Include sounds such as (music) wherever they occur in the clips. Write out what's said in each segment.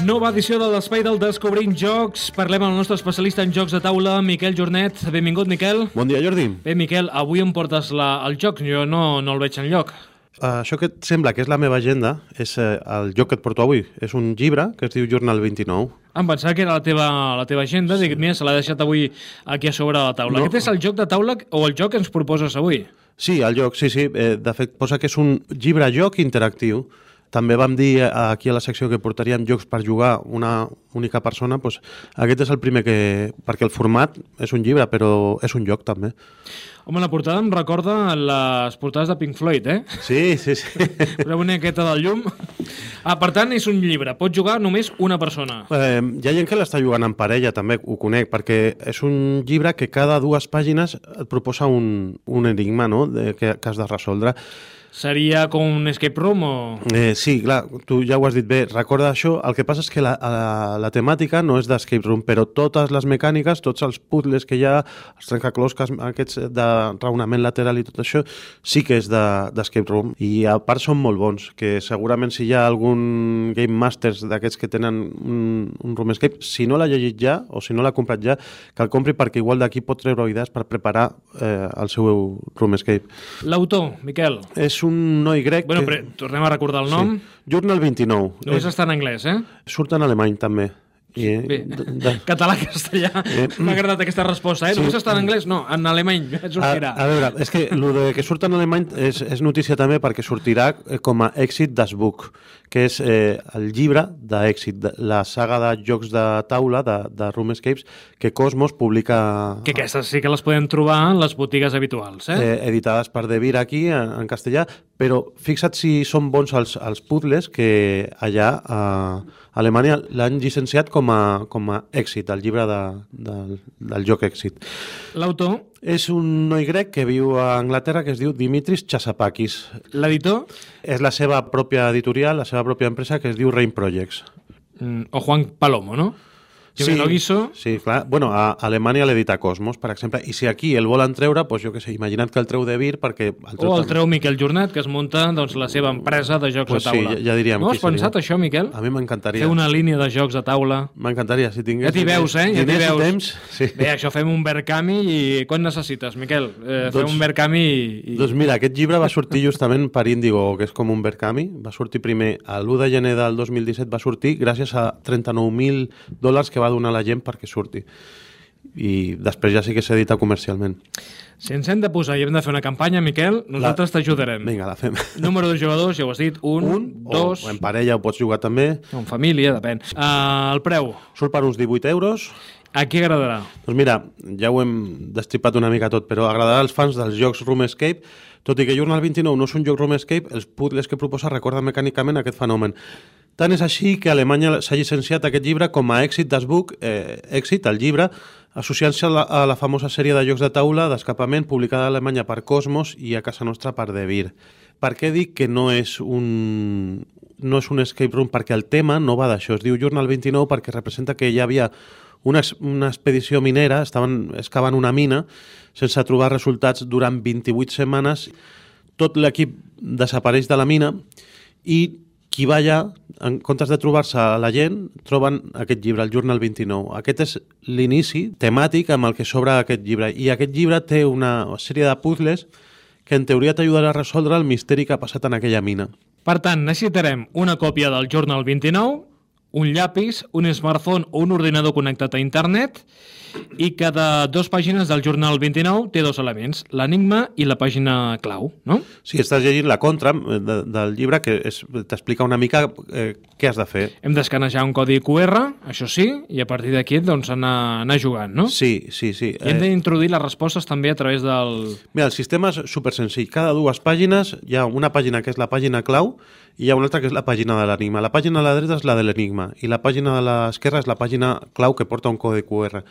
Nova edició de l'Espai del Descobrint Jocs. Parlem amb el nostre especialista en jocs de taula, Miquel Jornet. Benvingut, Miquel. Bon dia, Jordi. Bé, Miquel, avui em portes la, el joc. Jo no, no el veig en lloc. Uh, això que et sembla que és la meva agenda és uh, el joc que et porto avui. És un llibre que es diu Journal 29. Em pensava que era la teva, la teva agenda. Sí. Dic, mira, se l'ha deixat avui aquí a sobre la taula. No. Aquest és el joc de taula o el joc que ens proposes avui? Sí, el joc, sí, sí. Eh, de fet, posa que és un llibre-joc interactiu. També vam dir eh, aquí a la secció que portaríem jocs per jugar una única persona, doncs aquest és el primer que... perquè el format és un llibre, però és un joc també. Home, la portada em recorda les portades de Pink Floyd, eh? Sí, sí, sí. Poseu (laughs) una aquesta del llum. Ah, per tant, és un llibre. Pot jugar només una persona. Eh, hi ha gent que l'està jugant en parella, també ho conec, perquè és un llibre que cada dues pàgines et proposa un, un enigma no? de, que, que has de resoldre. Seria com un escape room o... Eh, sí, clar, tu ja ho has dit bé. Recorda això, el que passa és que la, la, la temàtica no és d'escape room, però totes les mecàniques, tots els puzzles que hi ha, els trencaclosques aquests de raonament lateral i tot això, sí que és d'escape de, room. I a part són molt bons, que segurament si hi ha algun Game Masters d'aquests que tenen un, un room escape, si no l'ha llegit ja, o si no l'ha comprat ja, que el compri perquè igual d'aquí pot treure idees per preparar eh, el seu room escape. L'autor, Miquel. És un noi grec... Bueno, que... però tornem a recordar el nom. Sí. Journal 29. Només Eh, està en anglès, eh? Surt en alemany, també. I, eh, Bé, de, (laughs) català, castellà. Eh, M'ha agradat aquesta resposta, eh? Només està en anglès? No, en alemany. A, a veure, és que el de que surt en alemany és, és notícia també perquè sortirà com a Exit das Book, que és eh, el llibre d'èxit, de- la saga de jocs de taula de, de Room Escapes que Cosmos publica Que aquestes sí que les podem trobar en les botigues habituals, eh? eh, editades per De Vir aquí, en, en castellà, però fixa't si són bons els, els puzzles que allà a Alemanya l'han llicenciat com a, com a èxit, el llibre de, del, del joc èxit. L'autor, És un noi grec que viu a Anglaterra que es diu Dimitris Chassapakis. l'editor, És la seva pròpia editorial, la seva pròpia empresa que es diu Rain Projects. mm, o Juan Palomo, no? Jo me lo guiso. Sí, clar. Bueno, a Alemanya l'edita Cosmos, per exemple, i si aquí el volen treure, doncs jo què sé, imagina't que el treu de Vir perquè... El O el també. treu Miquel Jornet, que es munta doncs, la seva empresa de jocs Pues de sí, taula. ja- ja diríem No has pensat seria. això, Miquel? A mi m'encantaria. Fer una línia de jocs de taula. M'encantaria, si tingués... Ja t'hi veus, eh? Ja t'hi veus. temps, sí. Bé, això fem un Verkami i quan necessites, Miquel? Eh, fem Doncs- un Verkami i... i... Doncs mira, aquest llibre va sortir justament per Indigo, que és com un Berkami. Va sortir primer, a l'1 de gener del 2017 va sortir gràcies a 39.000 dòlars que va donar la gent perquè surti. I després ja sí que s'edita comercialment. Si ens hem de posar i hem de fer una campanya, Miquel, nosaltres t'ajudarem. Vinga, la fem. (laughs) Número de jugadors, ja ho has dit, un, Un, dos, o en parella ho pots jugar també. o en família, depèn. Uh, el preu, Surt per uns 18 euros. a qui agradarà? Doncs mira, ja ho hem destripat una mica tot, però agradarà als fans dels jocs Room Escape, tot i que Journal 29 no és un joc Room Escape, els puzzles que proposa recorden mecànicament aquest fenomen. Tant és així que Alemanya s'ha llicenciat aquest llibre com a Exit das Book, eh, Exit, el llibre, associant-se a, la, a la famosa sèrie de jocs de taula d'escapament publicada a Alemanya per Cosmos i a casa nostra per De Vir. Per què dic que no és un, no és un escape room? Perquè el tema no va d'això. Es diu Journal 29 perquè representa que hi havia una, una expedició minera, estaven excavant una mina sense trobar resultats durant 28 setmanes. Tot l'equip desapareix de la mina i qui va allà, en comptes de trobar-se la gent, troben aquest llibre, el Journal 29. Aquest és l'inici temàtic amb el que s'obre aquest llibre. I aquest llibre té una sèrie de puzzles que en teoria t'ajudarà a resoldre el misteri que ha passat en aquella mina. Per tant, necessitarem una còpia del Journal 29, un llapis, un smartphone o un ordinador connectat a internet i cada dues pàgines del Journal 29 té dos elements, l'enigma i la pàgina clau, no? Si estàs llegint la contra eh, de, del llibre, que t'explica una mica eh, què has de fer. Hem d'escanejar un codi QR, això sí, i a partir d'aquí doncs anar, anar jugant, no? Sí, sí, sí. I hem d'introduir les respostes també a través del... Mira, el sistema és super senzill. Cada dues pàgines hi ha una pàgina que és la pàgina clau i hi ha una altra que és la pàgina de l'enigma. La pàgina a la dreta és la de l'enigma i la pàgina de l'esquerra és la pàgina clau que porta un codi QR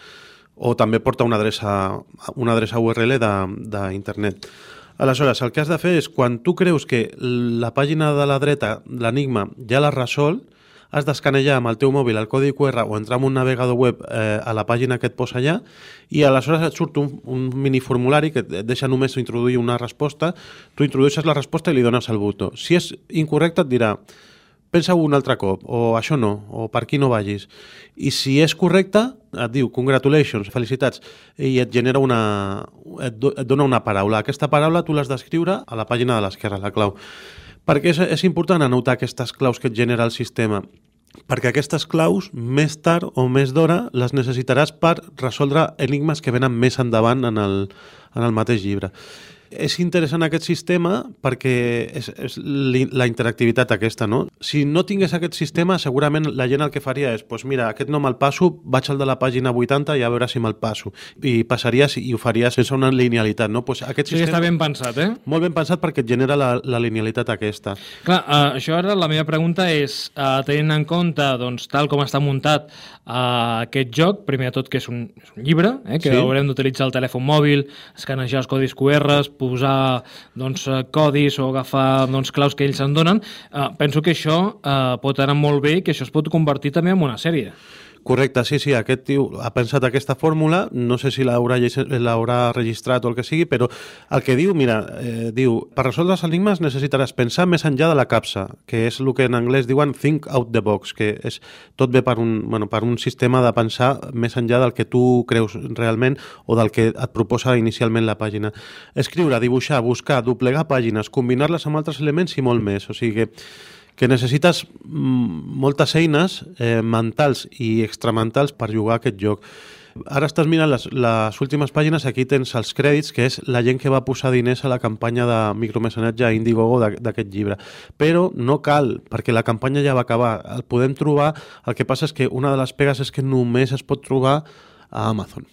o també porta una adreça, una adreça URL d'internet. Aleshores, el que has de fer és, quan tu creus que la pàgina de la dreta, l'enigma, ja l'has resolt, has d'escanejar amb el teu mòbil el codi QR o entrar en un navegador web eh, a la pàgina que et posa allà i aleshores et surt un, un miniformulari que et deixa només introduir una resposta, tu introdueixes la resposta i li dones el botó. Si és incorrecte et dirà pensa un altre cop, o això no, o per aquí no vagis. I si és correcte, et diu congratulations, felicitats, i et genera una... et, do, et dona una paraula. Aquesta paraula tu l'has d'escriure a la pàgina de l'esquerra, la clau. Perquè és, és important anotar aquestes claus que et genera el sistema perquè aquestes claus, més tard o més d'hora, les necessitaràs per resoldre enigmes que venen més endavant en el, en el mateix llibre. És interessant aquest sistema perquè és, és la interactivitat aquesta, no? Si no tingués aquest sistema, segurament la gent el que faria és, pues mira, aquest no me'l passo, vaig al de la pàgina 80 i a veure si me'l passo. I passaries i ho faries sense una linealitat, no? Pues aquest sí, sistema... està ben pensat, eh? Molt ben pensat perquè et genera la, la linealitat aquesta. Clar, uh, això ara la meva pregunta és, uh, tenint en compte, doncs, tal com està muntat uh, aquest joc, primer de tot que és un, és un llibre, eh, que sí. haurem d'utilitzar el telèfon mòbil, escanejar els codis QR, posar doncs, eh, codis o agafar doncs, claus que ells en donen, eh, penso que això eh, pot anar molt bé i que això es pot convertir també en una sèrie. Correcte, sí, sí, aquest tio ha pensat aquesta fórmula, no sé si l'haurà registrat o el que sigui, però el que diu, mira, eh, diu, per resoldre els enigmes necessitaràs pensar més enllà de la capsa, que és el que en anglès diuen think out the box, que és tot ve per un, bueno, per un sistema de pensar més enllà del que tu creus realment o del que et proposa inicialment la pàgina. Escriure, dibuixar, buscar, doblegar pàgines, combinar-les amb altres elements i molt més, o sigui que que necessites mm, moltes eines eh, mentals i extramentals per jugar aquest joc. Ara estàs mirant les, les últimes pàgines, aquí tens els crèdits, que és la gent que va posar diners a la campanya de micromecenatge a Indiegogo d'aquest llibre. Però no cal, perquè la campanya ja va acabar. El podem trobar, el que passa és que una de les pegues és que només es pot trobar a Amazon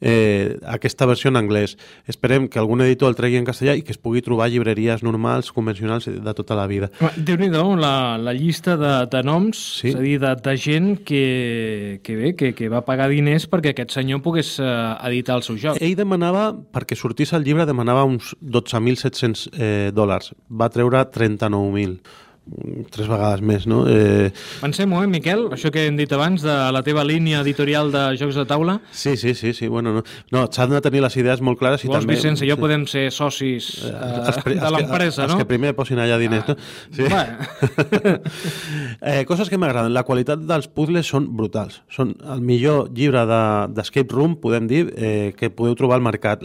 eh, aquesta versió en anglès. Esperem que algun editor el tregui en castellà i que es pugui trobar llibreries normals, convencionals de tota la vida. Déu-n'hi-do, la, la llista de, de noms, sí. és a dir, de, de gent que, que bé, que, que va pagar diners perquè aquest senyor pogués eh, editar el seu joc. Ell demanava, perquè sortís el llibre, demanava uns 12.700 eh, dòlars. Va treure 39.000 tres vegades més, no? Eh... Pensem-ho, eh, Miquel? Això que hem dit abans de la teva línia editorial de jocs de taula. Sí, sí, sí, sí. Bueno, no, no s'han de tenir les idees molt clares i Vols, també... Vicenç jo podem ser socis eh, eh, de l'empresa, no? Els que primer posin allà diners, ah, no? Sí. (laughs) eh, coses que m'agraden. La qualitat dels puzzles són brutals. Són el millor llibre d'Escape de, Room, podem dir, eh, que podeu trobar al mercat.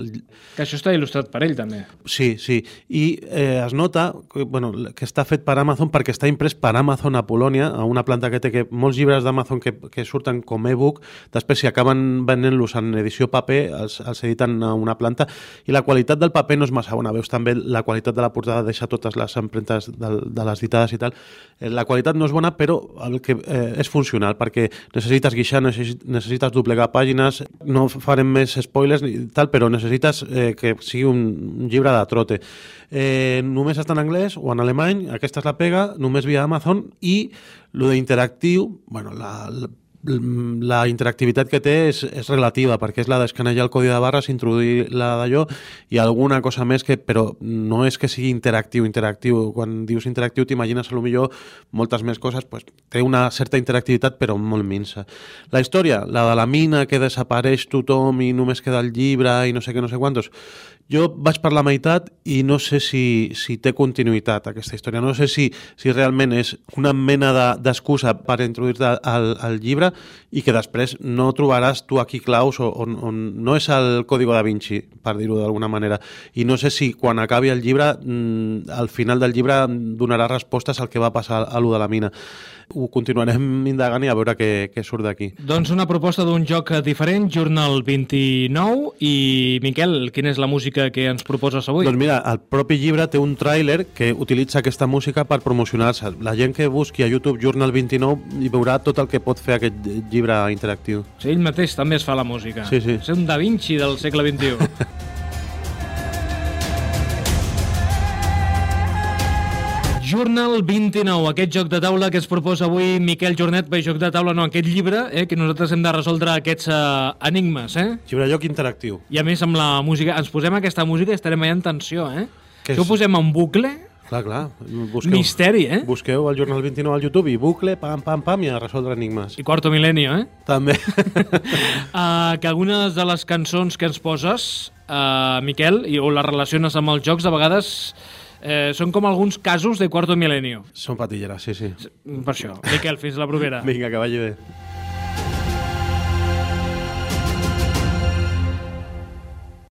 Que això està il·lustrat per ell, també. Sí, sí. I eh, es nota que, bueno, que està fet per Amazon perquè està imprès per Amazon a Polònia, a una planta que té que molts llibres d'Amazon que, que surten com e-book, després si acaben venent-los en edició paper, els, els editen a una planta, i la qualitat del paper no és massa bona. Veus també la qualitat de la portada, deixa totes les empremtes de, de les ditades i tal. Eh, la qualitat no és bona, però el que eh, és funcional, perquè necessites guixar, necessites doblegar pàgines, no farem més spoilers i tal, però necessites eh, que sigui un llibre de trote eh, només està en anglès o en alemany, aquesta és la pega, només via Amazon, i lo d'interactiu, bueno, la, la la interactivitat que té és, és relativa, perquè és la d'escanejar el codi de barres, introduir la d'allò i alguna cosa més, que però no és que sigui interactiu, interactiu. Quan dius interactiu t'imagines a lo millor moltes més coses, pues, té una certa interactivitat però molt minsa. La història, la de la mina que desapareix tothom i només queda el llibre i no sé què, no sé quantos, jo vaig per la meitat i no sé si, si té continuïtat aquesta història. No sé si, si realment és una mena d'excusa de, per introduir-te al, al llibre i que després no trobaràs tu aquí claus o, on, on no és el código da Vinci, per dir-ho d'alguna manera. I no sé si quan acabi el llibre, mm, al final del llibre donarà respostes al que va passar a lo de la mina ho continuarem indagant i a veure què, què surt d'aquí. Doncs una proposta d'un joc diferent, Journal 29, i Miquel, quina és la música que ens proposes avui? Doncs mira, el propi llibre té un tràiler que utilitza aquesta música per promocionar-se. La gent que busqui a YouTube Journal 29 hi veurà tot el que pot fer aquest llibre interactiu. Sí, ell mateix també es fa la música. Sí, sí. És un Da Vinci del segle XXI. (laughs) Journal 29, aquest joc de taula que es proposa avui Miquel Jornet, bé, joc de taula no, aquest llibre, eh, que nosaltres hem de resoldre aquests uh, enigmes, eh? Llibre lloc interactiu. I a més amb la música, ens posem aquesta música i estarem allà en tensió, eh? Que si ho posem en bucle... Clar, clar. Busqueu, Misteri, eh? Busqueu el Jornal 29 al YouTube i bucle, pam, pam, pam, i a resoldre enigmes. I quarto milenio, eh? També. uh, (laughs) (laughs) que algunes de les cançons que ens poses, uh, Miquel, i, o les relaciones amb els jocs, a vegades Eh, són com alguns casos de Quarto Milenio. Són patilleres, sí, sí. Per això. Miquel, fins la propera. Vinga, que vagi bé.